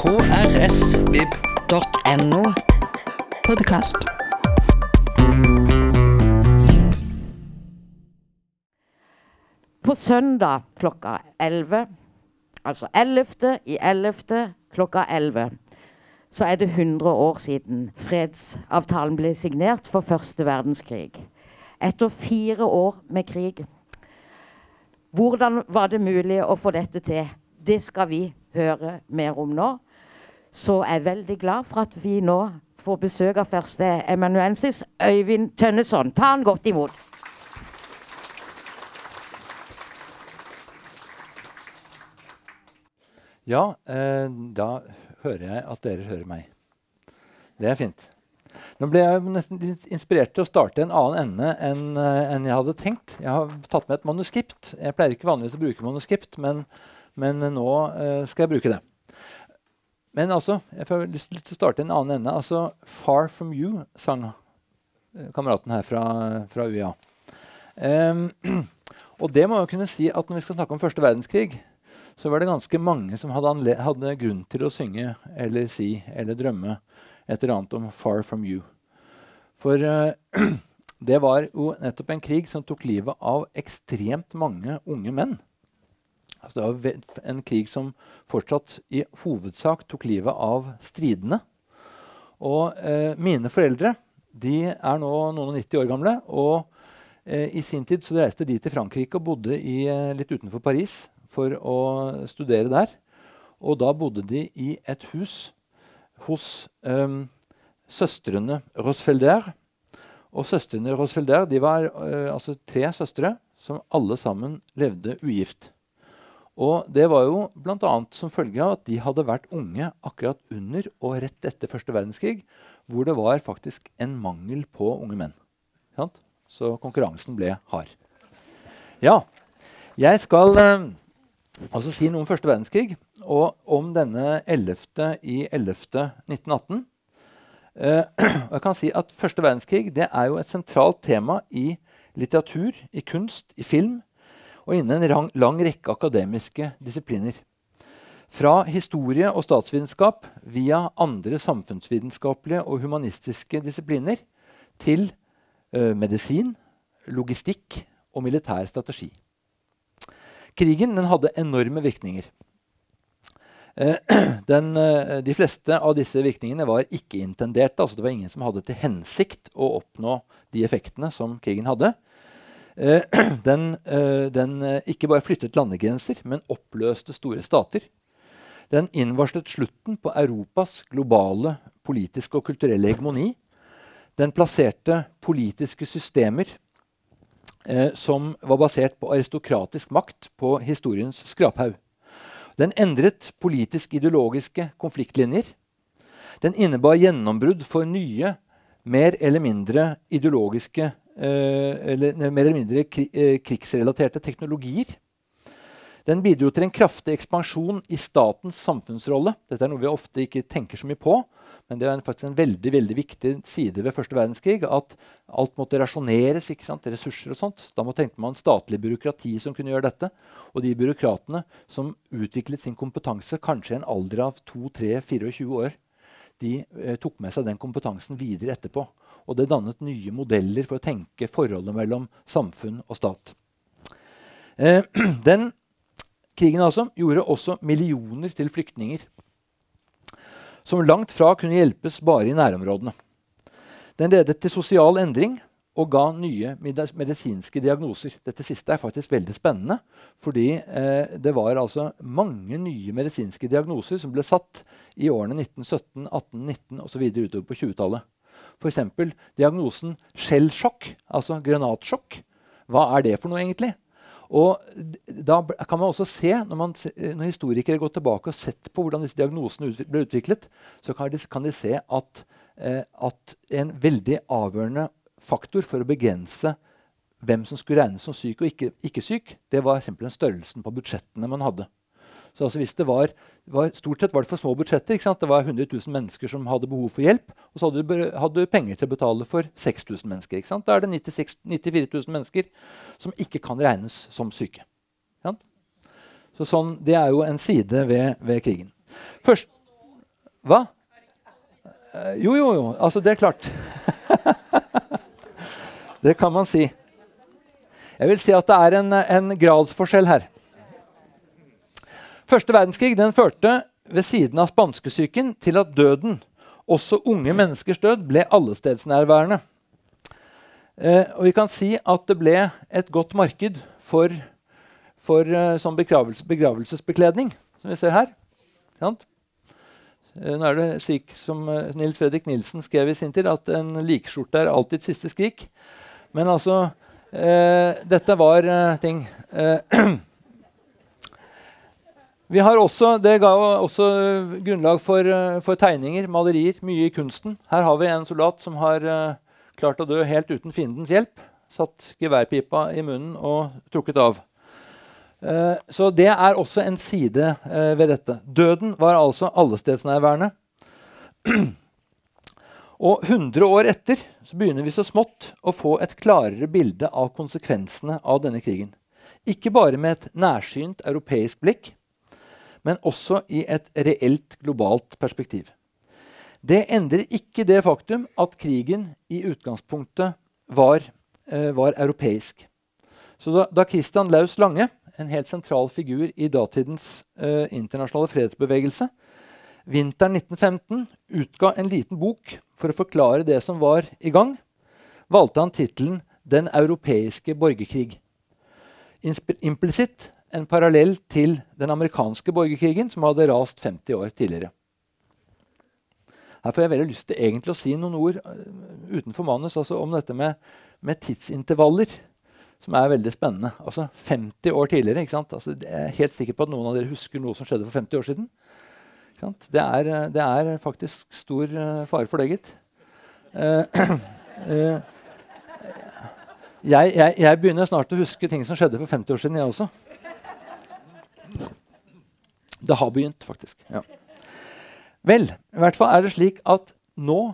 krsvib.no. Podkast. På søndag klokka 11, altså 11. i 11. klokka 11, så er det 100 år siden fredsavtalen ble signert for første verdenskrig. Etter fire år med krig. Hvordan var det mulig å få dette til? Det skal vi høre mer om nå. Så jeg er veldig glad for at vi nå får besøk av første emanuensis, Øyvind Tønneson. Ta han godt imot. Ja, eh, da hører jeg at dere hører meg. Det er fint. Nå ble jeg nesten inspirert til å starte en annen ende enn en jeg hadde tenkt. Jeg har tatt med et manuskript. Jeg pleier ikke vanligvis å bruke manuskript, men, men nå eh, skal jeg bruke det. Men altså, jeg får lyst til å starte en annen ende. Altså, 'Far From You' sang eh, kameraten her fra, fra UiA. Um, og det må jo kunne si at når vi skal snakke om første verdenskrig, så var det ganske mange som hadde, hadde grunn til å synge eller si eller drømme et eller annet om 'Far From You'. For uh, det var jo nettopp en krig som tok livet av ekstremt mange unge menn. Altså det var en krig som fortsatt i hovedsak tok livet av stridende. Og eh, mine foreldre de er nå noen og 90 år gamle. Og eh, i sin tid så reiste de til Frankrike og bodde i, eh, litt utenfor Paris for å studere der. Og da bodde de i et hus hos eh, søstrene Rosfelder. Og søstrene Rosfelder de var eh, altså tre søstre som alle sammen levde ugift. Og det var jo bl.a. som følge av at de hadde vært unge akkurat under og rett etter første verdenskrig, hvor det var faktisk en mangel på unge menn. Så konkurransen ble hard. Ja, jeg skal eh, altså si noe om første verdenskrig og om denne 11. i 11. 1918. Eh, jeg kan si at Første verdenskrig det er jo et sentralt tema i litteratur, i kunst, i film og innen en lang, rekke akademiske disipliner. Fra historie og statsvitenskap via andre samfunnsvitenskapelige og humanistiske disipliner til ø, medisin, logistikk og militær strategi. Krigen hadde enorme virkninger. Eh, den, eh, de fleste av disse virkningene var ikke-intenderte. altså Det var ingen som hadde til hensikt å oppnå de effektene som krigen hadde. Eh, den, eh, den eh, ikke bare flyttet landegrenser, men oppløste store stater. Den innvarslet slutten på Europas globale politiske og kulturelle hegemoni. Den plasserte politiske systemer eh, som var basert på aristokratisk makt, på historiens skraphaug. Den endret politisk-ideologiske konfliktlinjer. Den innebar gjennombrudd for nye, mer eller mindre ideologiske eller mer eller mindre eh, krigsrelaterte teknologier. Den bidro til en kraftig ekspansjon i statens samfunnsrolle. Dette er noe vi ofte ikke tenker så mye på, men det er faktisk en veldig veldig viktig side ved første verdenskrig. At alt måtte rasjoneres, ressurser og sånt. Da trengte man statlig byråkrati som kunne gjøre dette. Og de byråkratene som utviklet sin kompetanse kanskje i en alder av 2-3-24 år, de eh, tok med seg den kompetansen videre etterpå. Og det dannet nye modeller for å tenke forholdet mellom samfunn og stat. Eh, den krigen altså gjorde også millioner til flyktninger. Som langt fra kunne hjelpes bare i nærområdene. Den ledet til sosial endring og ga nye medisinske diagnoser. Dette siste er faktisk veldig spennende, fordi eh, det var altså mange nye medisinske diagnoser som ble satt i årene 1917, 18, 19 osv. utover på 20-tallet. F.eks. diagnosen skjellsjokk, altså granatsjokk. Hva er det for noe, egentlig? Og da kan man også se, når, man, eh, når historikere går tilbake og sett på hvordan disse diagnosene ble utviklet, så kan de, kan de se at, eh, at en veldig avgjørende faktor for å begrense hvem som skulle regnes som syk og ikke, ikke syk, det var simpelthen størrelsen på budsjettene man hadde. Så altså hvis det var, var, Stort sett var det for små budsjetter. Det var 100 000 mennesker som hadde behov for hjelp. Og så hadde du, penger til å betale for 6000 mennesker. ikke sant? Da er det 96, 94 000 mennesker som ikke kan regnes som syke. Så sånn, Det er jo en side ved, ved krigen. Først, Hva? Eh, jo, jo, jo. Altså, det er klart. det kan man si. Jeg vil si at det er en, en gradsforskjell her. Første verdenskrig den førte ved siden av spanskesyken til at døden, også unge menneskers død, ble allestedsnærværende. Eh, og vi kan si at det ble et godt marked for, for uh, sånn begravelse, begravelsesbekledning, som vi ser her. Sant? Eh, nå er det slik som uh, Nils Fredrik Nilsen skrev i sin tid, at en likskjorte er alltid siste skrik. Men altså eh, Dette var ting Vi har også, Det ga også grunnlag for, for, tegninger, malerier, mye i kunsten. Her har vi en soldat som har uh, klart å dø helt uten fiendens hjelp. Satt geværpipa i munnen og trukket av. Så det er også en side ved dette. Døden var altså allestedsnærværende. og 100 år etter så begynner vi så smått å få et klarere bilde av konsekvensene av denne krigen. Ikke bare med et nærsynt europeisk blikk, men også i et reelt globalt perspektiv. Det endrer ikke det faktum at krigen i utgangspunktet var, eh, var europeisk. Så da, da, Christian Laus Lange, en helt sentral figur i datidens eh, internasjonale fredsbevegelse, vinteren 1915 utga en liten bok for å forklare det som var i gang, valgte han tittelen 'Den europeiske borgerkrig'. Implisitt en parallell til den amerikanske borgerkrigen, som hadde rast 50 år tidligere. Her får jeg veldig lyst til egentlig å si noen ord uh, utenfor manus altså om dette med, med, tidsintervaller, som er veldig spennende. Altså 50 år tidligere. ikke sant? Altså, jeg er helt sikker på at noen av dere husker noe som skjedde for 50 år siden. Det er, det, er, faktisk stor uh, fare for det, gitt. Uh, jeg, jeg, jeg begynner snart å huske ting som skjedde for 50 år siden, jeg også. Det har begynt, faktisk. Ja. Vel, i hvert fall er det slik at nå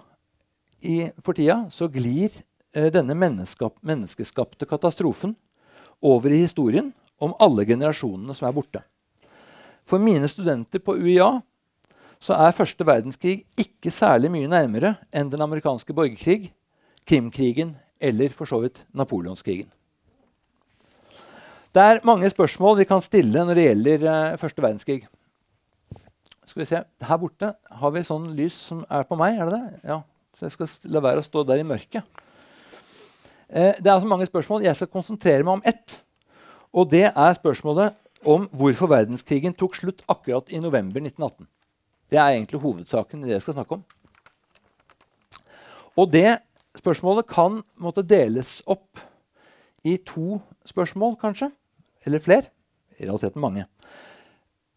i, for tida så glir eh, denne menneskeskapte katastrofen over i historien om alle generasjonene som er borte. For mine studenter på UiA så er første verdenskrig ikke særlig mye nærmere enn den amerikanske borgerkrig, Krimkrigen eller for så vidt napoleonskrigen. Det er mange spørsmål vi kan stille når det gjelder uh, første verdenskrig. Skal vi se, Her borte har vi sånn lys som er på meg. er det det? Ja, Så jeg skal la være å stå der i mørket. Eh, det er altså mange spørsmål. Jeg skal konsentrere meg om ett. Og det er spørsmålet om hvorfor verdenskrigen tok slutt akkurat i november 1918. Det er egentlig hovedsaken i det jeg skal snakke om. Og det spørsmålet kan måtte deles opp i to spørsmål, kanskje. Eller flere. I realiteten mange.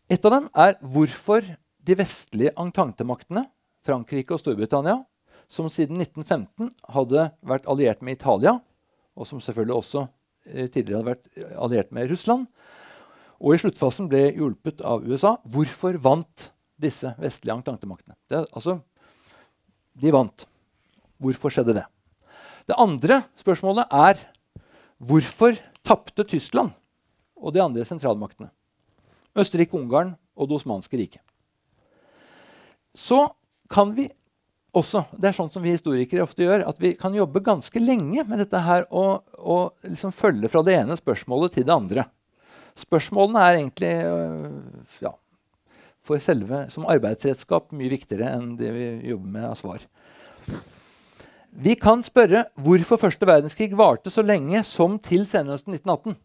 Et av dem er hvorfor de vestlige ententemaktene, Frankrike og Storbritannia, som siden 1915 hadde vært alliert med Italia, og som selvfølgelig også eh, tidligere hadde vært alliert med Russland, og i sluttfasen ble hjulpet av USA, hvorfor vant disse vestlige ententemaktene? Altså, de vant. Hvorfor skjedde det? Det andre spørsmålet er hvorfor tapte Tyskland og de andre sentralmaktene? Østerrike-Ungarn og Det osmanske riket. Så kan vi også, det er sånn som vi historikere ofte gjør, at vi kan jobbe ganske lenge med dette her og, og liksom følge fra det ene spørsmålet til det andre. Spørsmålene er egentlig øh, ja, for selve som arbeidsredskap mye viktigere enn det vi jobber med av svar. Vi kan spørre hvorfor første verdenskrig varte så lenge som til senhøsten 1918.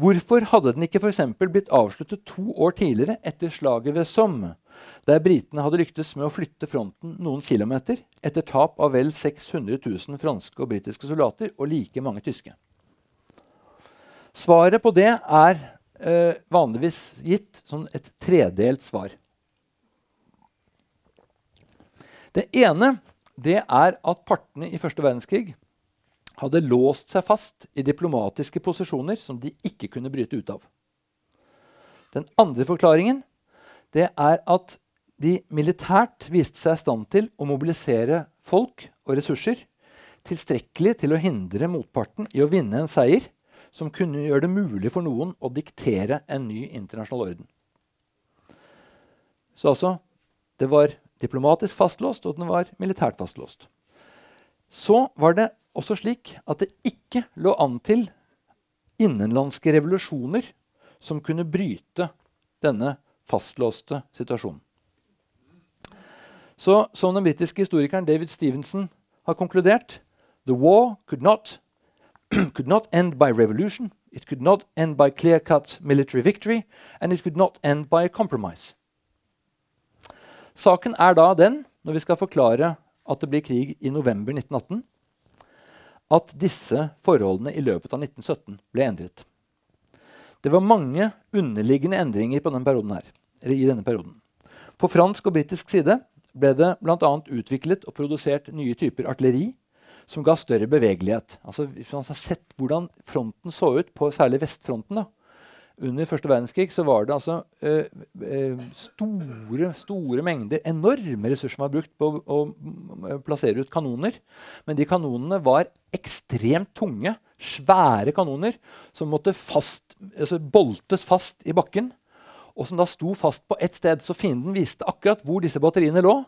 Hvorfor hadde den ikke for blitt avsluttet to år tidligere etter slaget ved Somme, der britene hadde lyktes med å flytte fronten noen kilometer etter tap av vel 600 000 franske og britiske soldater og like mange tyske? Svaret på det er eh, vanligvis gitt som et tredelt svar. Det ene det er at partene i første verdenskrig hadde låst seg fast i diplomatiske posisjoner som de ikke kunne bryte ut av. Den andre forklaringen det er at de militært viste seg i stand til å mobilisere folk og ressurser tilstrekkelig til å hindre motparten i å vinne en seier som kunne gjøre det mulig for noen å diktere en ny internasjonal orden. Så altså det var diplomatisk fastlåst, og den var militært fastlåst. Så var det også slik at det ikke lå an til innenlandske revolusjoner som kunne bryte denne fastlåste situasjonen. Så som den britiske historikeren David Stevenson har konkludert The war could not, could not end by revolution, it could not end by clear-cut military victory, and it could not end by compromise. Saken er da den, når vi skal forklare at det blir krig i november 1918, at disse forholdene i løpet av 1917 ble endret. Det var mange underliggende endringer denne her, i denne perioden. På fransk og britisk side ble det bl.a. utviklet og produsert nye typer artilleri som ga større bevegelighet. Altså, hvis man har sett hvordan fronten så ut på særlig vestfronten da, under første verdenskrig, så var det altså øh, øh, store, store mengder, enorme ressurser som var brukt på å, å plassere ut kanoner. Men de kanonene var ekstremt tunge, svære kanoner som måtte fast, altså boltes fast i bakken. Og som da sto fast på ett sted. Så fienden viste akkurat hvor disse batteriene lå.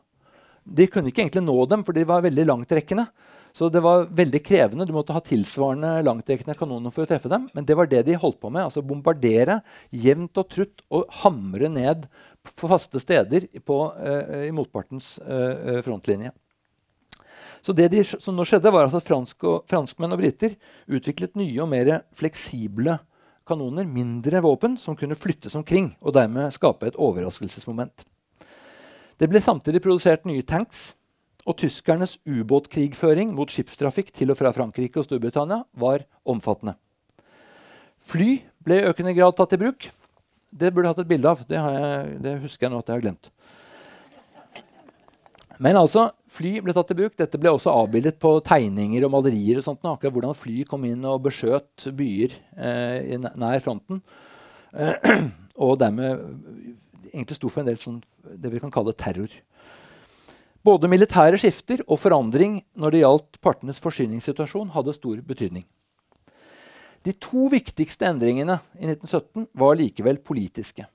De kunne ikke egentlig nå dem, for de var veldig langtrekkende. Så det var veldig krevende. Du måtte ha tilsvarende langtrekkende kanoner for å treffe dem. Men det var det de holdt på med. altså Bombardere jevnt og trutt og hamre ned på faste steder på, uh, i motpartens uh, frontlinje. Så det de, som nå skjedde var altså at fransk og, franskmenn og briter utviklet nye og mer fleksible kanoner, mindre våpen, som kunne flyttes omkring og dermed skape et overraskelsesmoment. Det ble samtidig produsert nye tanks og tyskernes ubåtkrigføring mot skipstrafikk til og fra Frankrike og Storbritannia var omfattende. Fly ble i økende grad tatt i bruk. Det burde jeg hatt et bilde av. Det, jeg, det, husker jeg nå at jeg har glemt. Men altså, fly ble tatt i bruk. Dette ble også avbildet på tegninger og malerier. og sånt, akkurat Hvordan fly kom inn og beskjøt byer eh, nær fronten. Eh, og dermed egentlig sto for en del sånn, det vi kan kalle terror. Både militære skifter og forandring når det gjaldt partenes forsyningssituasjon, hadde stor betydning. De to viktigste endringene i 1917 var likevel politiske.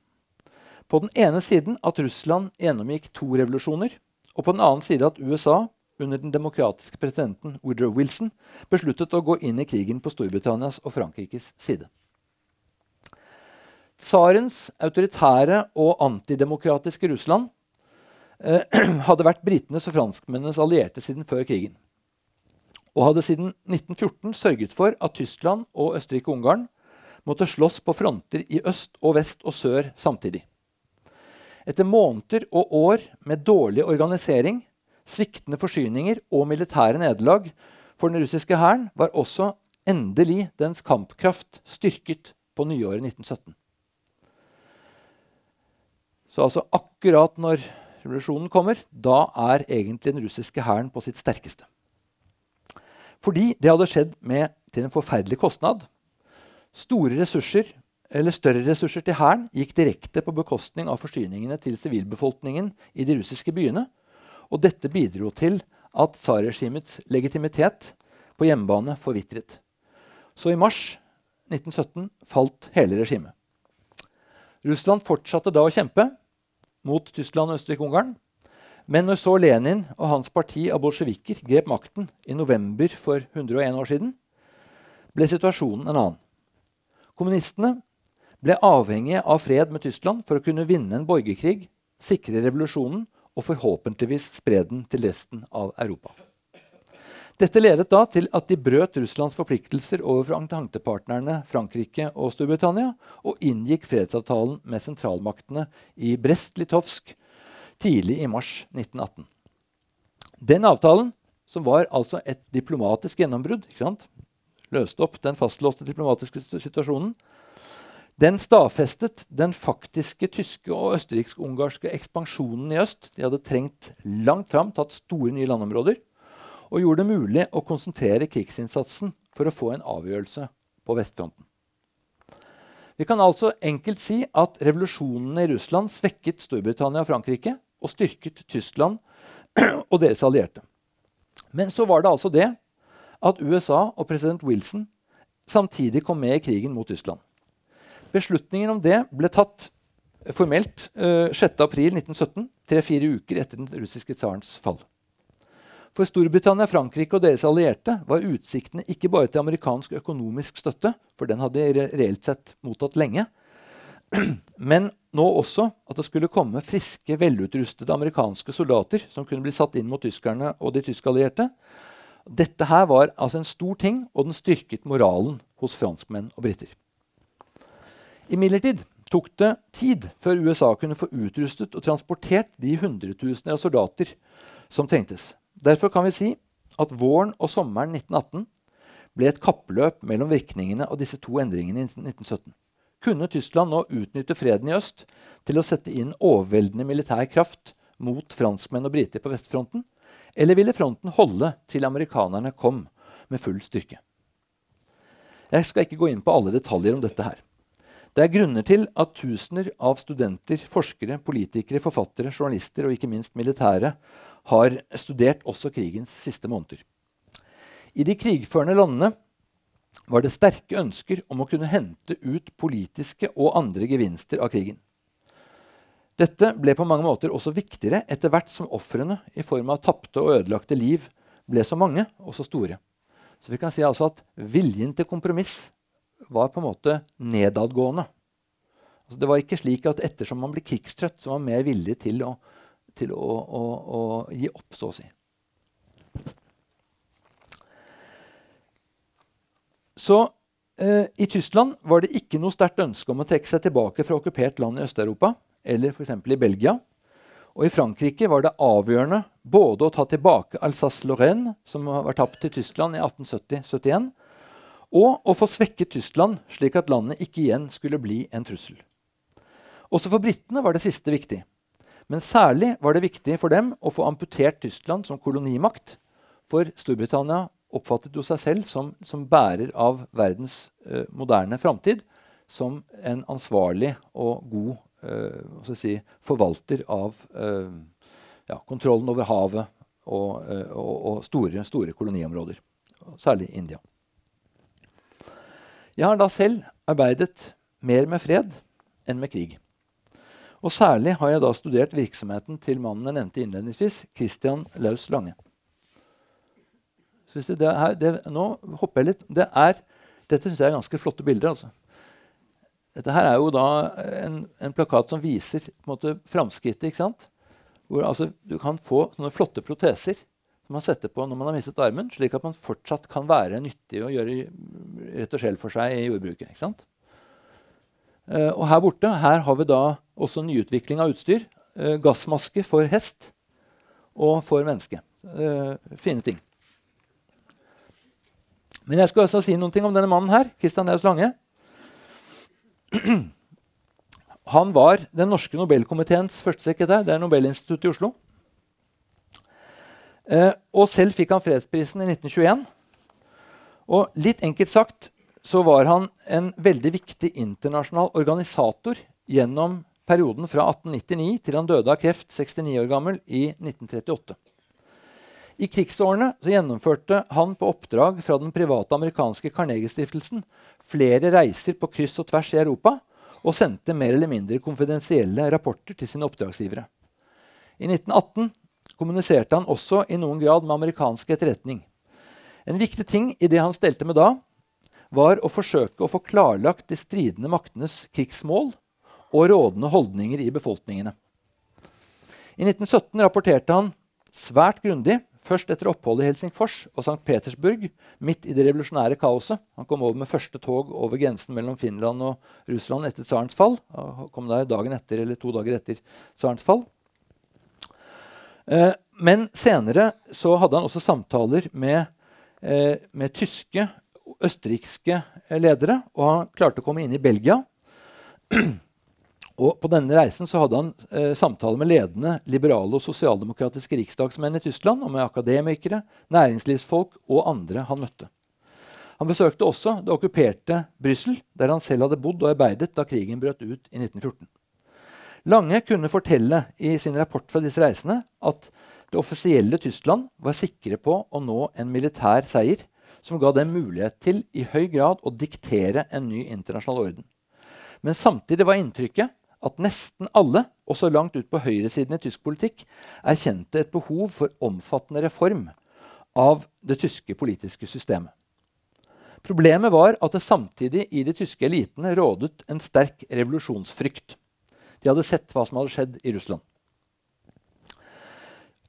På den ene siden at Russland gjennomgikk to revolusjoner, og på den annen side at USA under den demokratiske presidenten Woodrow Wilson besluttet å gå inn i krigen på Storbritannias og Frankrikes side. Tsarens autoritære og antidemokratiske Russland hadde vært britenes og franskmennenes allierte siden før krigen. Og hadde siden 1914 sørget for at Tyskland og Østerrike-Ungarn måtte slåss på fronter i øst og vest og sør samtidig. Etter måneder og år med dårlig organisering, sviktende forsyninger og militære nederlag for den russiske hæren var også endelig dens kampkraft styrket på nyåret 1917. Så altså akkurat når revolusjonen kommer, da er egentlig den russiske hæren på sitt sterkeste. Fordi det hadde skjedd med, til en forferdelig kostnad. Store ressurser, eller Større ressurser til hæren gikk direkte på bekostning av forsyningene til sivilbefolkningen i de russiske byene. Og dette bidro til at tsarregimets legitimitet på hjemmebane forvitret. Så i mars 1917 falt hele regimet. Russland fortsatte da å kjempe, mot Tyskland og Østerrike-Ungarn. Men når så Lenin og hans parti av bolsjevikker grep makten i november for 101 år siden, ble situasjonen en annen. Kommunistene ble avhengige av fred med Tyskland for å kunne vinne en borgerkrig, sikre revolusjonen og forhåpentligvis spre den til resten av Europa. Dette ledet da til at de brøt Russlands forpliktelser overfor ententepartnerne Frankrike og Storbritannia og inngikk fredsavtalen med sentralmaktene i Brest-Litovsk tidlig i mars 1918. Den avtalen, som var altså et diplomatisk gjennombrudd, løste opp den fastlåste diplomatiske situasjonen, den stadfestet den faktiske tyske og østerriksk-ungarske ekspansjonen i øst. De hadde trengt langt fram, tatt store nye landområder og gjorde det mulig å konsentrere krigsinnsatsen for å få en avgjørelse på vestfronten. Vi kan altså enkelt si at revolusjonene i Russland svekket Storbritannia og Frankrike og styrket Tyskland og deres allierte. Men så var det altså det at USA og president Wilson samtidig kom med i krigen mot Tyskland. Beslutningen om det ble tatt formelt uh, 6.4.1917, tre-fire uker etter den russiske tsarens fall. For Storbritannia, Frankrike og deres allierte var utsiktene ikke bare til amerikansk økonomisk støtte, for den hadde de reelt sett mottatt lenge, men nå også at det skulle komme friske, velutrustede amerikanske soldater som kunne bli satt inn mot tyskerne og de tyske allierte. Dette her var altså en stor ting, og den styrket moralen hos franskmenn og briter. Imidlertid tok det tid før USA kunne få utrustet og transportert de hundretusener av soldater som trengtes. Derfor kan vi si at våren og sommeren 1918 ble et kappløp mellom virkningene av disse to endringene i 1917. Kunne Tyskland nå utnytte freden i øst til å sette inn overveldende militær kraft mot franskmenn og briter på vestfronten, eller ville fronten holde til amerikanerne kom med full styrke? Jeg skal ikke gå inn på alle detaljer om dette her. Det er grunner til at tusener av studenter, forskere, politikere, forfattere, journalister og ikke minst militære har studert også krigens siste måneder. I de krigførende landene var det sterke ønsker om å kunne hente ut politiske og andre gevinster av krigen. Dette ble på mange måter også viktigere etter hvert som ofrene i form av tapte og ødelagte liv ble så mange og så store. Så vi kan si altså at viljen til kompromiss var på en måte nedadgående. Altså det var ikke slik at ettersom man ble krigstrøtt, så var man mer villig til å til å, å, å gi opp, så å si. Så eh, i Tyskland var det ikke noe sterkt ønske om å trekke seg tilbake fra okkupert land i Øst-Europa, eller f.eks. i Belgia. Og i Frankrike var det avgjørende både å ta tilbake Alsace-Lorraine, som var tapt til Tyskland i 1870-71, og å få svekket Tyskland, slik at landet ikke igjen skulle bli en trussel. Også for britene var det siste viktig. Men særlig var det viktig for dem å få amputert Tyskland som kolonimakt. For Storbritannia oppfattet jo seg selv som, som bærer av verdens uh, moderne framtid. Som en ansvarlig og god uh, si, forvalter av uh, ja, kontrollen over havet og, og, og store, store, koloniområder. Særlig India. Jeg har da selv arbeidet mer med fred enn med krig. Og særlig har jeg da studert virksomheten til mannen jeg nevnte innledningsvis, Christian Laus Lange. Det her, det, nå hopper jeg litt. Det er, dette syns jeg er ganske flotte bilder. altså. Dette her er jo da en, en plakat som viser på en måte, framskrittet. ikke sant? Hvor altså, du kan få sånne flotte proteser som man setter på når man har mistet armen, slik at man fortsatt kan være nyttig og gjøre rett og slett for seg i jordbruket. ikke sant? Uh, og her borte her har vi da også nyutvikling av utstyr. Uh, gassmaske for hest og for menneske. Uh, fine ting. Men jeg skal også si noen ting om denne mannen her. Kristian Neus Lange. Han var den norske Nobelkomiteens førstesekretær. Det er Nobelinstituttet i Oslo. og selv fikk han fredsprisen i 1921. Og litt enkelt sagt så var han en veldig viktig internasjonal organisator gjennom perioden fra 1899 til han døde av kreft 69 år gammel i 1938. I krigsårene gjennomførte han på oppdrag fra den private amerikanske Carnegie-stiftelsen flere reiser på kryss og tvers i Europa og sendte mer eller mindre konfidensielle rapporter til sine oppdragsgivere. I 1918 kommuniserte han også i noen grad med amerikansk etterretning. En viktig ting i det han stelte med da, var å forsøke å få klarlagt de stridende maktenes krigsmål og rådende holdninger i befolkningene. I 1917 rapporterte han svært grundig, først etter oppholdet i Helsingfors og St. Petersburg, midt i det revolusjonære kaoset. Han kom over med første tog over grensen mellom Finland og Russland etter tsarens fall. Han kom der dagen etter eller to dager etter tsarens fall. Eh, men senere så hadde han også samtaler med, eh, med tyske østerrikske ledere, og han klarte å komme inn i Belgia. Og På denne reisen så hadde han eh, samtaler med ledende liberale og sosialdemokratiske riksdagsmenn i Tyskland, og med akademikere, næringslivsfolk og andre han møtte. Han besøkte også det okkuperte Brussel, der han selv hadde bodd og arbeidet da krigen brøt ut i 1914. Lange kunne fortelle i sin rapport fra disse reisene at det offisielle Tyskland var sikre på å nå en militær seier som ga dem mulighet til i høy grad å diktere en ny internasjonal orden. Men samtidig var inntrykket at nesten alle, også langt ut på høyresiden i tysk politikk, erkjente et behov for omfattende reform av det tyske politiske systemet. Problemet var at det samtidig i de tyske elitene rådet en sterk revolusjonsfrykt. De hadde sett hva som hadde skjedd i Russland.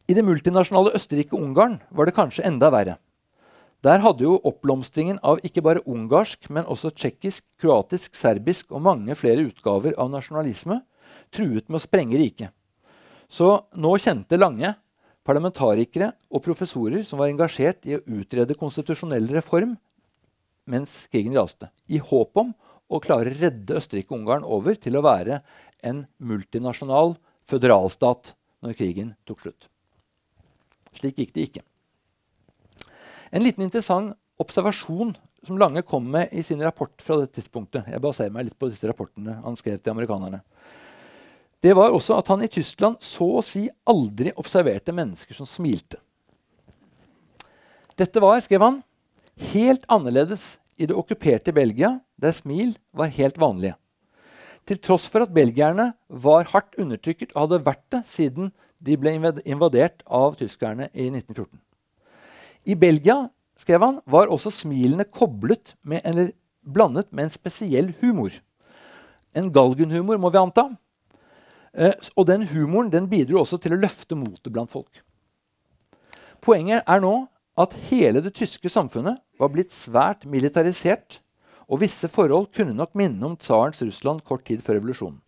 I det multinasjonale Østerrike-Ungarn var det kanskje enda verre. Der hadde jo oppblomstringen av ikke bare ungarsk, men også tsjekkisk, kroatisk, serbisk og mange flere utgaver av nasjonalisme truet med å sprenge riket. Så nå kjente Lange parlamentarikere og professorer som var engasjert i å utrede konstitusjonell reform mens krigen raste, i håp om å klare å redde Østerrike-Ungarn over til å være en multinasjonal føderalstat når krigen tok slutt. Slik gikk det ikke. En liten interessant observasjon som Lange kom med i sin rapport fra det tidspunktet Jeg baserer meg litt på disse rapportene han skrev til amerikanerne. Det var også at han i Tyskland så å si aldri observerte mennesker som smilte. Dette var, skrev han, helt annerledes i det okkuperte Belgia, der smil var helt vanlige. Til tross for at belgierne var hardt undertrykket og hadde vært det siden de ble invadert av tyskerne i 1914. I Belgia skrev han, var også smilene koblet med, eller blandet med en spesiell humor. En galgenhumor, må vi anta. Eh, og den humoren den bidro også til å løfte motet blant folk. Poenget er nå at hele det tyske samfunnet var blitt svært militarisert, og visse forhold kunne nok minne om tsarens Russland kort tid før revolusjonen.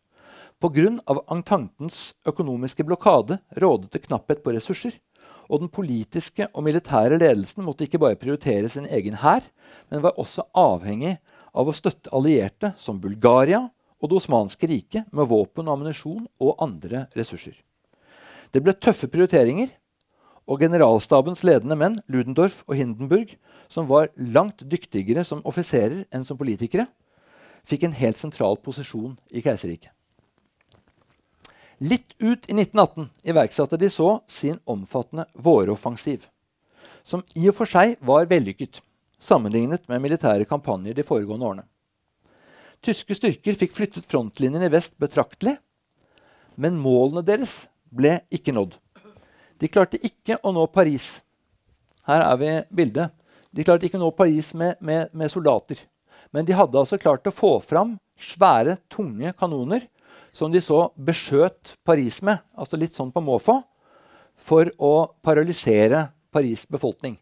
Pga. entantens økonomiske blokade rådet det knapphet på ressurser, og den politiske og militære ledelsen måtte ikke bare prioritere sin egen hær, men var også avhengig av å støtte allierte som Bulgaria og Det osmanske riket med våpen og ammunisjon og andre ressurser. Det ble tøffe prioriteringer, og generalstabens ledende menn, Ludendorff og Hindenburg, som var langt dyktigere som offiserer enn som politikere, fikk en helt sentral posisjon i keiserriket. Litt ut i 1918 iverksatte de så sin omfattende våroffensiv, som i og for seg var vellykket sammenlignet med militære kampanjer de foregående årene. Tyske styrker fikk flyttet frontlinjen i vest betraktelig, men målene deres ble ikke nådd. De klarte ikke å nå Paris. Her er vi bildet. De klarte ikke å nå Paris med, med, med soldater. Men de hadde altså klart å få fram svære, tunge kanoner som de så beskjøt Paris med, altså litt sånn på måfå, for å paralysere Paris' befolkning.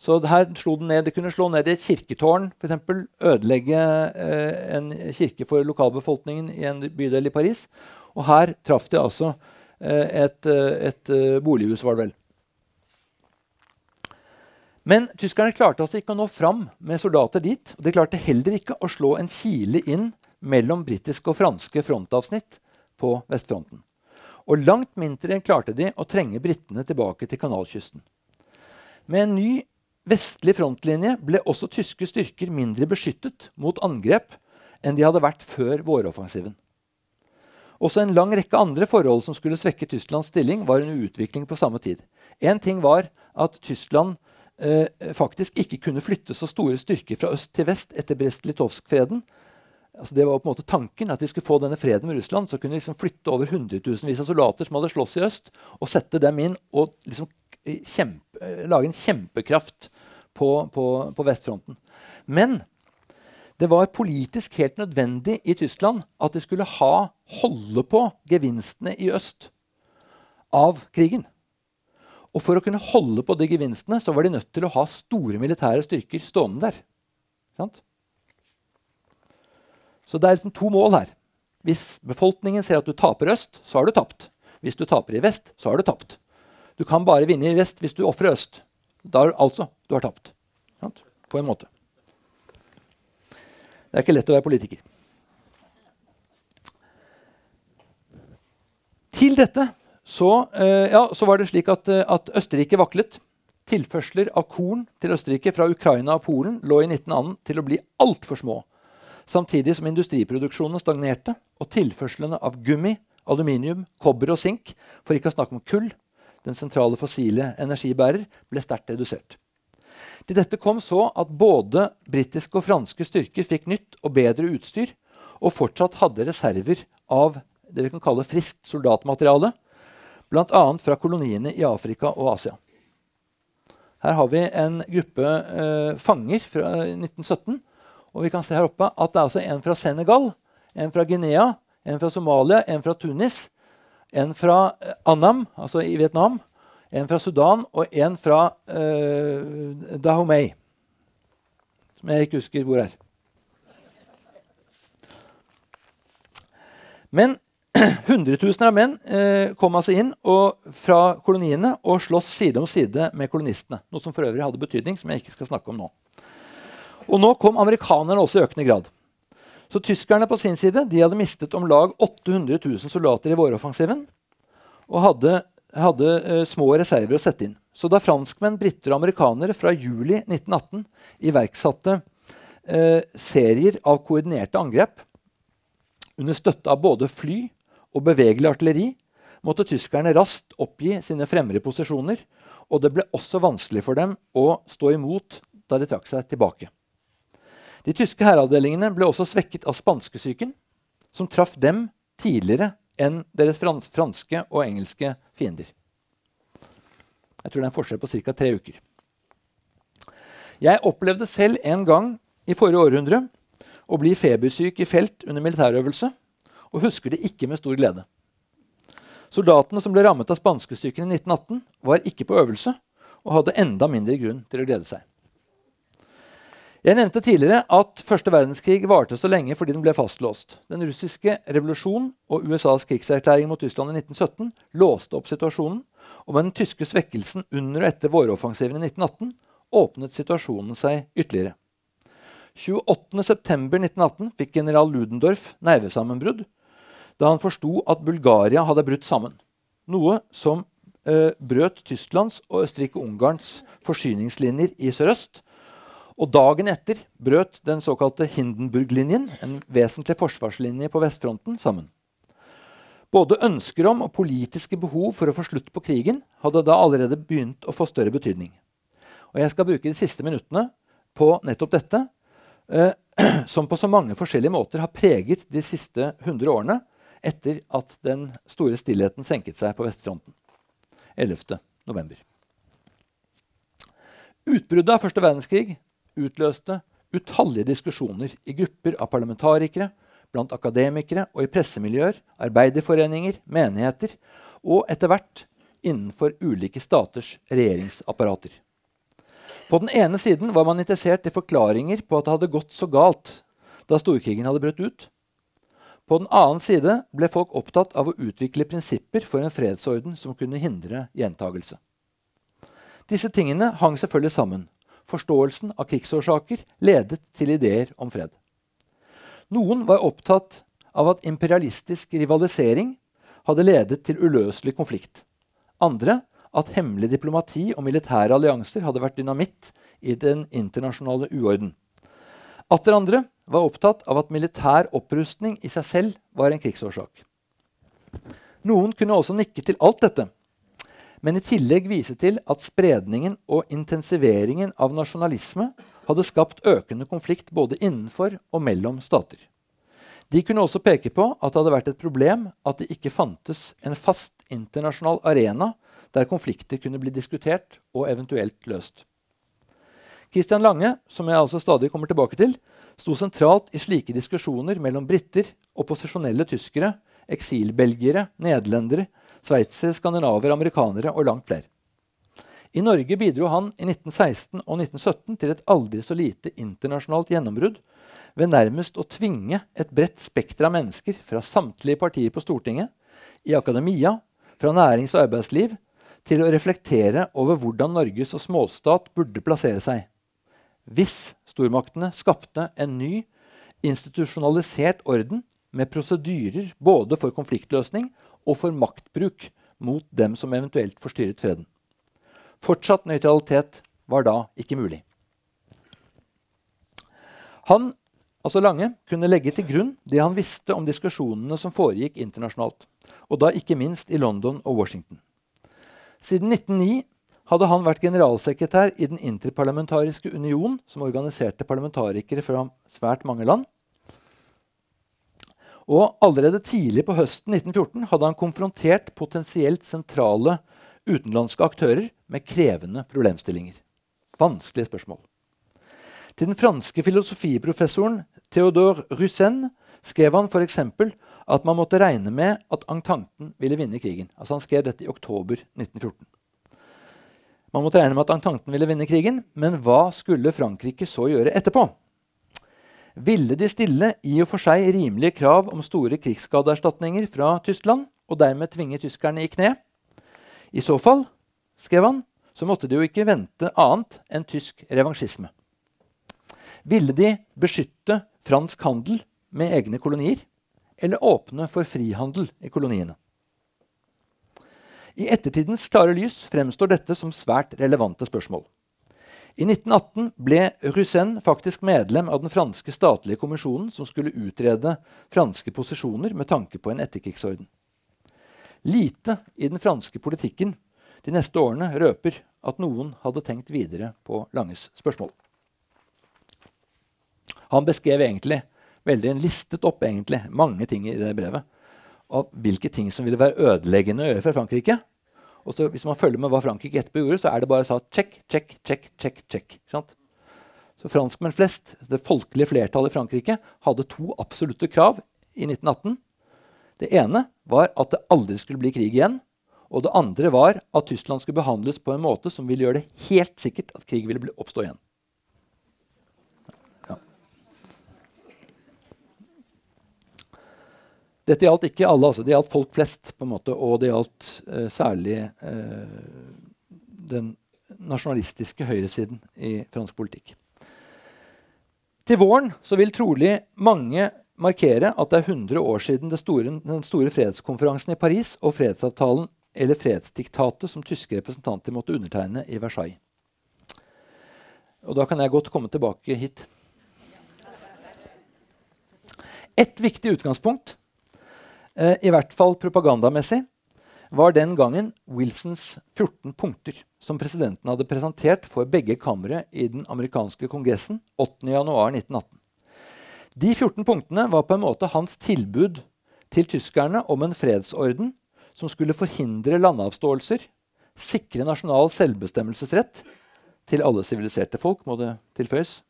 Så her slo den ned, Det kunne slå ned i et kirketårn, f.eks. Ødelegge eh, en kirke for lokalbefolkningen i en bydel i Paris. Og her traff de altså eh, et, eh, et, et bolighus, var det vel. Men tyskerne klarte altså ikke å nå fram med soldater dit. Og de klarte heller ikke å slå en kile inn mellom britiske og franske frontavsnitt på vestfronten. Og langt mindre klarte de å trenge britene tilbake til kanalkysten. Med en ny vestlig frontlinje ble også tyske styrker mindre beskyttet mot angrep enn de hadde vært før våroffensiven. Også en lang rekke andre forhold som skulle svekke Tysklands stilling, var under utvikling på samme tid. En ting var at Tyskland eh, faktisk ikke kunne flytte så store styrker fra øst til vest etter Brest-Litovsk-freden, altså det var på en måte tanken at de skulle få denne freden med Russland. Så kunne de liksom flytte over hundretusenvis av soldater som hadde slåss i øst, og sette dem inn og liksom kjempe, lage en kjempekraft på, på, på, vestfronten. Men det var politisk helt nødvendig i Tyskland at de skulle ha, holde på gevinstene i øst av krigen. Og for å kunne holde på de gevinstene så var de nødt til å ha store militære styrker stående der. Sant? Så det er liksom to mål her. Hvis befolkningen ser at du taper øst, så har du tapt. Hvis du taper i vest, så har du tapt. Du kan bare vinne i vest hvis du ofrer øst. Da altså, du har tapt. På en måte. Det er ikke lett å være politiker. Til dette så, eh, ja, så var det slik at, eh, at, Østerrike vaklet. Tilførsler av korn til Østerrike fra Ukraina og Polen lå i 1918 til å bli altfor små samtidig som industriproduksjonen stagnerte og tilførslene av gummi, aluminium, kobber og sink, for ikke å snakke om kull, den sentrale fossile energibærer, ble sterkt redusert. Til dette kom så at både britiske og franske styrker fikk nytt og bedre utstyr, og fortsatt hadde reserver av det vi kan kalle friskt soldatmateriale, bl.a. fra koloniene i Afrika og Asia. Her har vi en gruppe eh, fanger fra 1917. Og vi kan se her oppe at det er også en fra Senegal, en fra Guinea, en fra Somalia, en fra Tunis, en fra eh, Annam, altså i Vietnam, en fra Sudan og en fra uh, Dahomey, som jeg ikke husker hvor er. Men hundretusener av menn eh, kom altså inn og, fra koloniene og sloss side om side med kolonistene. Noe som for øvrig hadde betydning, som jeg ikke skal snakke om nå. Og nå kom amerikanerne også i økende grad. Så tyskerne på sin side de hadde mistet om lag 800 000 soldater i våroffensiven og hadde, hadde uh, små reserver å sette inn. Så da franskmenn, briter og amerikanere fra juli 1918 iverksatte uh, serier av koordinerte angrep under støtte av både fly og bevegelig artilleri, måtte tyskerne raskt oppgi sine fremre posisjoner, og det ble også vanskelig for dem å stå imot da de trakk seg tilbake. De tyske hæravdelingene ble også svekket av spanskesyken, som traff dem tidligere enn deres frans franske og engelske fiender. Jeg tror det er en forskjell på ca. tre uker. Jeg opplevde selv en gang i forrige århundre å bli febersyk i felt under militærøvelse, og husker det ikke med stor glede. Soldatene som ble rammet av spanskesyken i 1918, var ikke på øvelse og hadde enda mindre grunn til å glede seg. Jeg nevnte tidligere at første verdenskrig varte så lenge fordi den ble fastlåst. Den russiske revolusjonen og USAs krigserklæring mot Tyskland i 1917 låste opp situasjonen, og med den tyske svekkelsen under og etter våroffensiven i 1918 åpnet situasjonen seg ytterligere. 28.9.1918 fikk general Ludendorff nervesammenbrudd da han forsto at Bulgaria hadde brutt sammen. Noe som eh, brøt Tysklands og Østerrike-Ungarns forsyningslinjer i sørøst og dagen etter brøt den såkalte Hindenburg-linjen, en vesentlig forsvarslinje på vestfronten, sammen. Både ønsker om og politiske behov for å få slutt på krigen hadde da allerede begynt å få større betydning. Og Jeg skal bruke de siste minuttene på nettopp dette, eh, som på så mange forskjellige måter har preget de siste 100 årene etter at den store stillheten senket seg på vestfronten 11. november. Utbruddet av første verdenskrig utløste utallige diskusjoner i grupper av parlamentarikere, blant akademikere og i pressemiljøer, arbeiderforeninger, menigheter og etter hvert innenfor ulike staters regjeringsapparater. På den ene siden var man interessert i forklaringer på at det hadde gått så galt da storkrigen hadde brutt ut. På den annen side ble folk opptatt av å utvikle prinsipper for en fredsorden som kunne hindre gjentagelse. Disse tingene hang selvfølgelig sammen, forståelsen av krigsårsaker ledet til ideer om fred. Noen var opptatt av at imperialistisk rivalisering hadde ledet til uløselig konflikt. Andre at hemmelig diplomati og militære allianser hadde vært dynamitt i den internasjonale uorden. Atter andre var opptatt av at militær opprustning i seg selv var en krigsårsak. Noen kunne også nikke til alt dette men i tillegg vise til at spredningen og intensiveringen av nasjonalisme hadde skapt økende konflikt både innenfor og mellom stater. De kunne også peke på at det hadde vært et problem at det ikke fantes en fast internasjonal arena der konflikter kunne bli diskutert og eventuelt løst. Christian Lange, som jeg altså stadig kommer tilbake til, sto sentralt i slike diskusjoner mellom briter, opposisjonelle tyskere, eksilbelgiere, nederlendere sveitsere, skandinaver, amerikanere og langt flere. I Norge bidro han i 1916 og 1917 til et aldri så lite internasjonalt gjennombrudd ved nærmest å tvinge et bredt spekter av mennesker fra samtlige partier på Stortinget, i akademia, fra nærings- og arbeidsliv, til å reflektere over hvordan Norge som småstat burde plassere seg. Hvis stormaktene skapte en ny, institusjonalisert orden med prosedyrer både for konfliktløsning og for maktbruk mot dem som eventuelt forstyrret freden. Fortsatt nøytralitet var da ikke mulig. Han, altså Lange, kunne legge til grunn det han visste om diskusjonene som foregikk internasjonalt, og da ikke minst i London og Washington. Siden 1909 hadde han vært generalsekretær i Den interparlamentariske union, som organiserte parlamentarikere fra svært mange land. Og allerede tidlig på høsten 1914 hadde han konfrontert potensielt sentrale utenlandske aktører med krevende problemstillinger. Vanskelige spørsmål. Til den franske filosofiprofessoren Theodore Russen skrev han f.eks. at man måtte regne med at Ententen ville vinne krigen. Altså Han skrev dette i oktober 1914. Man måtte regne med at Ententen ville vinne krigen, men hva skulle Frankrike så gjøre etterpå? Ville de stille i og for seg rimelige krav om store krigsskadeerstatninger fra Tyskland, og dermed tvinge tyskerne i kne? I så fall, skrev han, så måtte de jo ikke vente annet enn tysk revansjisme. Ville de beskytte fransk handel med egne kolonier, eller åpne for frihandel i koloniene? I ettertidens klare lys fremstår dette som svært relevante spørsmål. I 1918 ble Russen faktisk medlem av den franske statlige kommisjonen som skulle utrede franske posisjoner med tanke på en etterkrigsorden. Lite i den franske politikken de neste årene røper at noen hadde tenkt videre på Langes spørsmål. Han beskrev egentlig veldig listet opp egentlig, mange ting i det brevet av hvilke ting som ville være ødeleggende å gjøre for Frankrike. Og så Hvis man følger med hva Frankrike etterpå gjorde, så er det bare sagt check, check, check, check, check. Så franskmenn flest, det folkelige flertallet i Frankrike, hadde to absolutte krav i 1918. Det ene var at det aldri skulle bli krig igjen. Og det andre var at Tyskland skulle behandles på en måte som ville gjøre det helt sikkert at krig ville oppstå igjen. Dette gjaldt ikke alle, altså. det gjaldt folk flest. på en måte, Og det gjaldt eh, særlig eh, den nasjonalistiske høyresiden i fransk politikk. Til våren så vil trolig mange markere at det er 100 år siden store, den store fredskonferansen i Paris og fredsavtalen eller fredsdiktatet som tyske representanter måtte undertegne i Versailles. Og da kan jeg godt komme tilbake hit. Et viktig utgangspunkt eh, i hvert fall propagandamessig, var den gangen Wilsons 14 punkter, som presidenten hadde presentert for begge kamre i den amerikanske kongressen 8.1.1918. De 14 punktene var på en måte hans tilbud til tyskerne om en fredsorden som skulle forhindre landavståelser, sikre nasjonal selvbestemmelsesrett til alle siviliserte folk, må det tilføyes.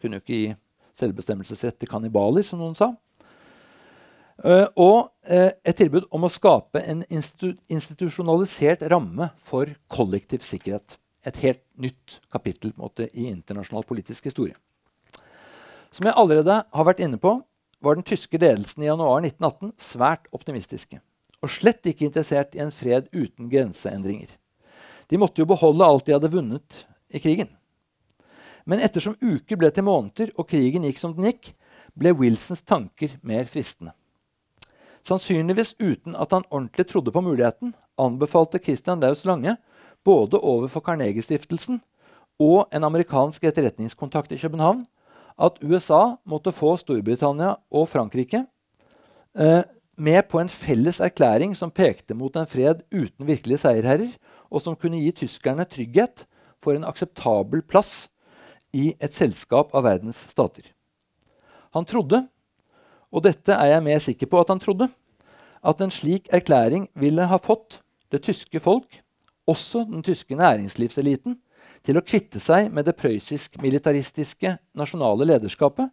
Kunne jo ikke gi selvbestemmelsesrett til kannibaler, som noen sa. Uh, og uh, et tilbud om å skape en institu institusjonalisert ramme for kollektiv sikkerhet. Et helt nytt kapittel måte, i internasjonal politisk historie. Som jeg allerede har vært inne på, var den tyske ledelsen i januar 1918 svært optimistiske. Og slett ikke interessert i en fred uten grenseendringer. De måtte jo beholde alt de hadde vunnet i krigen. Men ettersom uker ble til måneder og krigen gikk som den gikk, ble Wilsons tanker mer fristende. Sannsynligvis uten at han ordentlig trodde på muligheten, anbefalte Christian Laus Lange både overfor Carnegie-stiftelsen og en amerikansk etterretningskontakt i København at USA måtte få Storbritannia og Frankrike eh, med på en felles erklæring som pekte mot en fred uten virkelige seierherrer, og som kunne gi tyskerne trygghet for en akseptabel plass i et selskap av verdens stater. Han trodde og dette er jeg mer sikker på at han trodde, at en slik erklæring ville ha fått det tyske folk, også den tyske næringslivseliten, til å kvitte seg med det prøyssisk-militaristiske nasjonale lederskapet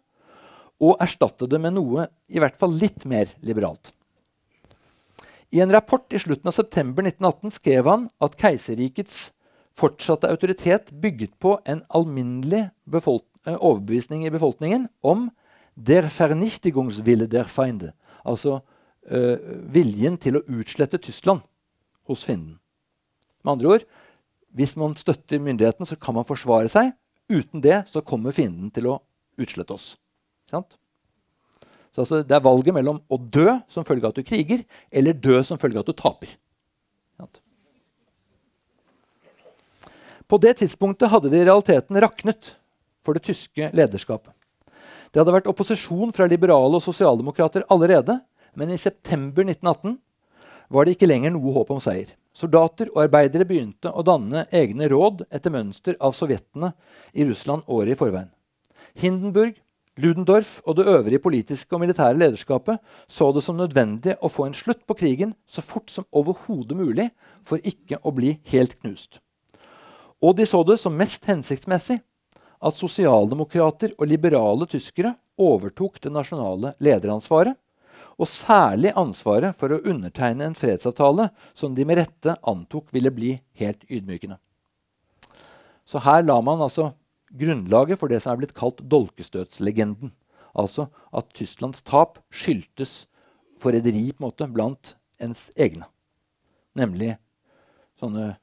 og erstatte det med noe i hvert fall litt mer liberalt. I en rapport i slutten av september 1918 skrev han at keiserrikets fortsatte autoritet bygget på en alminnelig eh, overbevisning i befolkningen om Der Vernichtigungswille der Feinde. Altså øh, viljen til å utslette Tyskland hos fienden. Med andre ord, hvis man støtter myndighetene, så kan man forsvare seg. Uten det så kommer fienden til å utslette oss. Sant? Så altså, Det er valget mellom å dø som følge av at du kriger, eller dø som følge av at du taper. Sant? På det tidspunktet hadde det i realiteten raknet for det tyske lederskapet. Det hadde vært opposisjon fra liberale og sosialdemokrater allerede, men i september 1918 var det ikke lenger noe håp om seier. Soldater og arbeidere begynte å danne egne råd etter mønster av sovjetene i Russland året i forveien. Hindenburg, Ludendorff og det øvrige politiske og militære lederskapet så det som nødvendig å få en slutt på krigen så fort som overhodet mulig for ikke å bli helt knust. Og de så det som mest hensiktsmessig at sosialdemokrater og liberale tyskere overtok det nasjonale lederansvaret, og særlig ansvaret for å undertegne en fredsavtale som de med rette antok ville bli helt ydmykende. Så her la man altså grunnlaget for det som er blitt kalt dolkestøtslegenden. Altså at Tysklands tap skyldtes forræderi blant ens egne. Nemlig sånne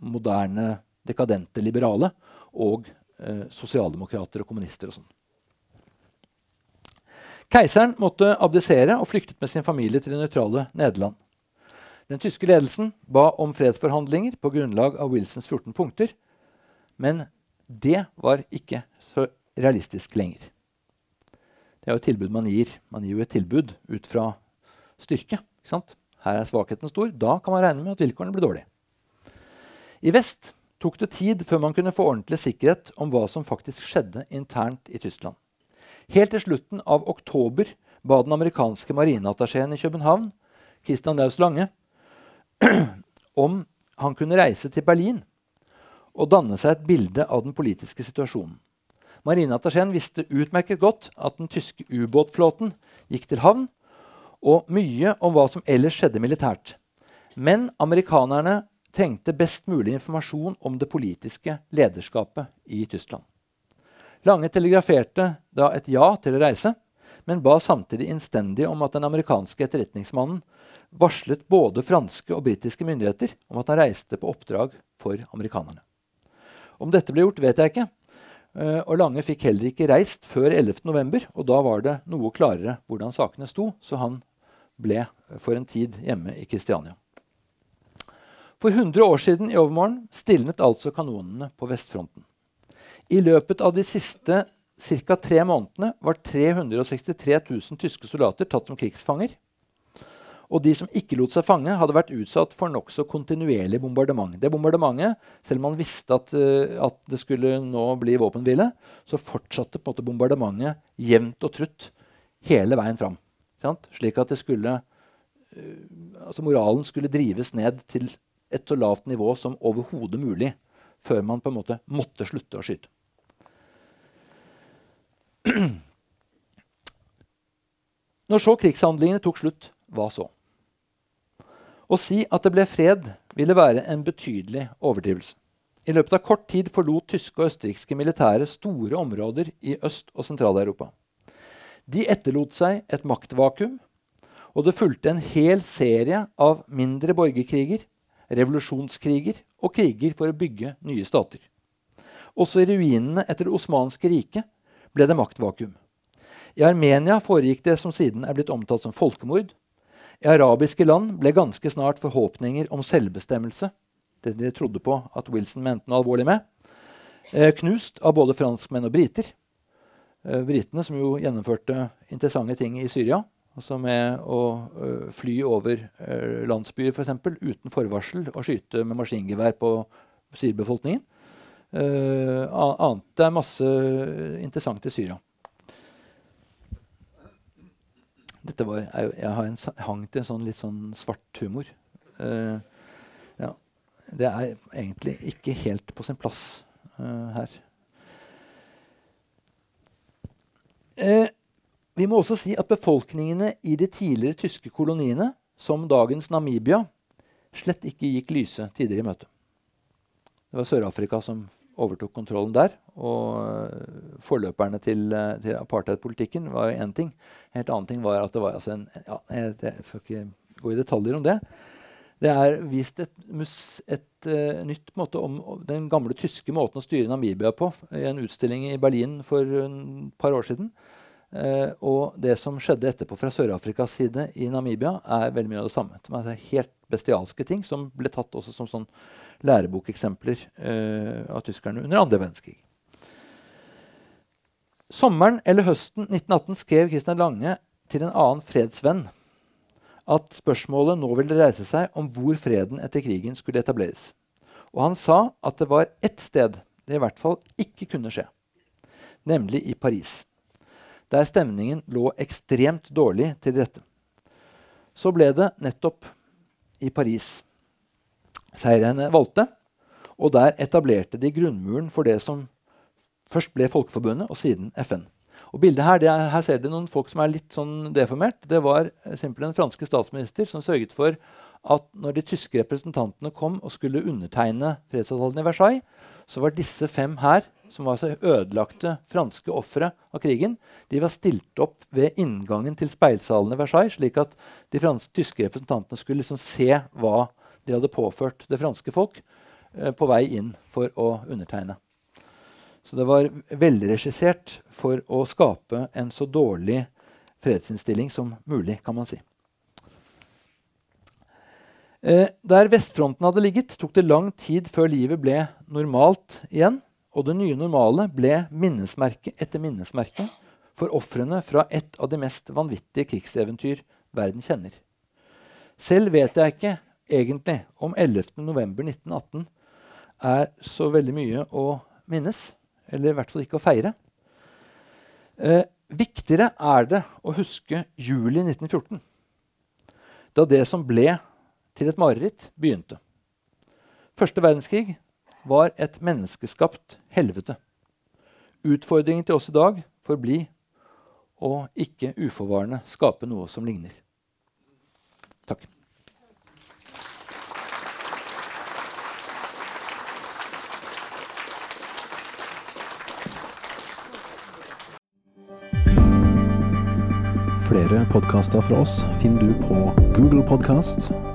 moderne, dekadente liberale og eh, sosialdemokrater og kommunister og sånn. Keiseren måtte abdisere og flyktet med sin familie til det nøytrale Nederland. Den tyske ledelsen ba om fredsforhandlinger på grunnlag av Wilsons 14 punkter, men det var ikke så realistisk lenger. Det er jo et tilbud man gir. Man gir jo et tilbud ut fra styrke. Her er svakheten stor. Da kan man regne med at vilkårene blir dårlige. I vest tok det tid før man kunne få ordentlig sikkerhet om hva som faktisk skjedde internt i Tyskland. Helt til slutten av oktober ba den amerikanske marineattachéen i København, Christian Laus Lange, om han kunne reise til Berlin og danne seg et bilde av den politiske situasjonen. Marineattachéen visste utmerket godt at den tyske ubåtflåten gikk til havn, og mye om hva som ellers skjedde militært. Men amerikanerne trengte best mulig informasjon om det politiske lederskapet i Tyskland. Lange telegraferte da et ja til å reise, men ba samtidig innstendig om at den amerikanske etterretningsmannen varslet både franske og britiske myndigheter om at han reiste på oppdrag for amerikanerne. Om dette ble gjort, vet jeg ikke. Uh, og Lange fikk heller ikke reist før 11.11., og da var det noe klarere hvordan sakene sto, så han ble for en tid hjemme i Kristiania. For 100 år siden i overmorgen stilnet altså kanonene på vestfronten. I løpet av de siste ca. tre månedene var 363 000 tyske soldater tatt som krigsfanger. Og de som ikke lot seg fange, hadde vært utsatt for nokså kontinuerlig bombardement. Det bombardementet, Selv om man visste at, uh, at det skulle nå bli våpenhvile, så fortsatte på en måte bombardementet jevnt og trutt hele veien fram. Sant? Slik at det skulle, uh, altså moralen skulle drives ned til et så lavt nivå som overhodet mulig før man på en måte måtte slutte å skyte. Når så krigshandlingene tok slutt, hva så? Å si at det ble fred, ville være en betydelig overdrivelse. I løpet av kort tid forlot tyske og østerrikske militære store områder i Øst- og Sentral-Europa. De etterlot seg et maktvakuum, og det fulgte en hel serie av mindre borgerkriger, revolusjonskriger og kriger for å bygge nye stater. Også i ruinene etter det osmanske riket ble det maktvakuum. I Armenia foregikk det som siden er blitt omtalt som folkemord, i arabiske land ble ganske snart forhåpninger om selvbestemmelse det de trodde på at Wilson mente noe alvorlig med, eh, knust av både franskmenn og briter. Eh, britene som jo gjennomførte interessante ting i Syria. Altså med å uh, fly over uh, landsbyer for eksempel, uten forvarsel og skyte med maskingevær på sivilbefolkningen. Uh, annet det er masse interessant i Syria. Dette var, jeg, jeg har en hang til en sånn litt sånn svart humor. Uh, ja. Det er egentlig ikke helt på sin plass uh, her. Uh, vi må også si at befolkningene i de tidligere tyske koloniene, som dagens Namibia, slett ikke gikk lyse tider i møte. Det var Sør-Afrika som overtok kontrollen der. Og eh, forløperne til, eh, til apartheidpolitikken var jo én ting. En helt annen ting var at det var altså en ja, jeg, jeg, skal ikke gå i detaljer om det. Det er vist et, et uh, nytt måte om den gamle tyske måten å styre Namibia på i en utstilling i Berlin for et par år siden. Uh, og det som skjedde etterpå fra Sør-Afrikas side i Namibia, er veldig mye av det samme. Det er helt bestialske ting som ble tatt også som sånn lærebokeksempler uh, av tyskerne under andre verdenskrig. Sommeren eller høsten 1918 skrev Christian Lange til en annen fredsvenn at spørsmålet nå ville reise seg om hvor freden etter krigen skulle etableres. Og han sa at det var ett sted det i hvert fall ikke kunne skje, nemlig i Paris. Der stemningen lå ekstremt dårlig til rette. Så ble det nettopp i Paris seirerne valgte, og der etablerte de grunnmuren for det som først ble Folkeforbundet, og siden FN. Og bildet Her er, her ser dere noen folk som er litt sånn deformert. Det var simpelthen en franske statsminister som sørget for at når de tyske representantene kom og skulle undertegne fredsavtalen i Versailles, så var disse fem her, som var så ødelagte franske ofre av krigen, de var stilt opp ved inngangen til speilsalen i Versailles, slik at de franske, tyske representantene skulle liksom se hva de hadde påført det franske folk eh, på vei inn for å undertegne. Så det var velregissert for å skape en så dårlig fredsinnstilling som mulig, kan man si. Eh, der vestfronten hadde ligget, tok det lang tid før livet ble normalt igjen. Og det nye normale ble minnesmerke etter minnesmerke for ofrene fra et av de mest vanvittige krigseventyr verden kjenner. Selv vet jeg ikke egentlig om 11.11.1918 er så veldig mye å minnes. Eller i hvert fall ikke å feire. Eh, viktigere er det å huske juli 1914, da det som ble til et mareritt, begynte. Første verdenskrig var et menneskeskapt helvete. Utfordringen til oss i dag får bli å ikke uforvarende skape noe som ligner. Takk. Flere podkaster fra oss finner du på Google Podkast,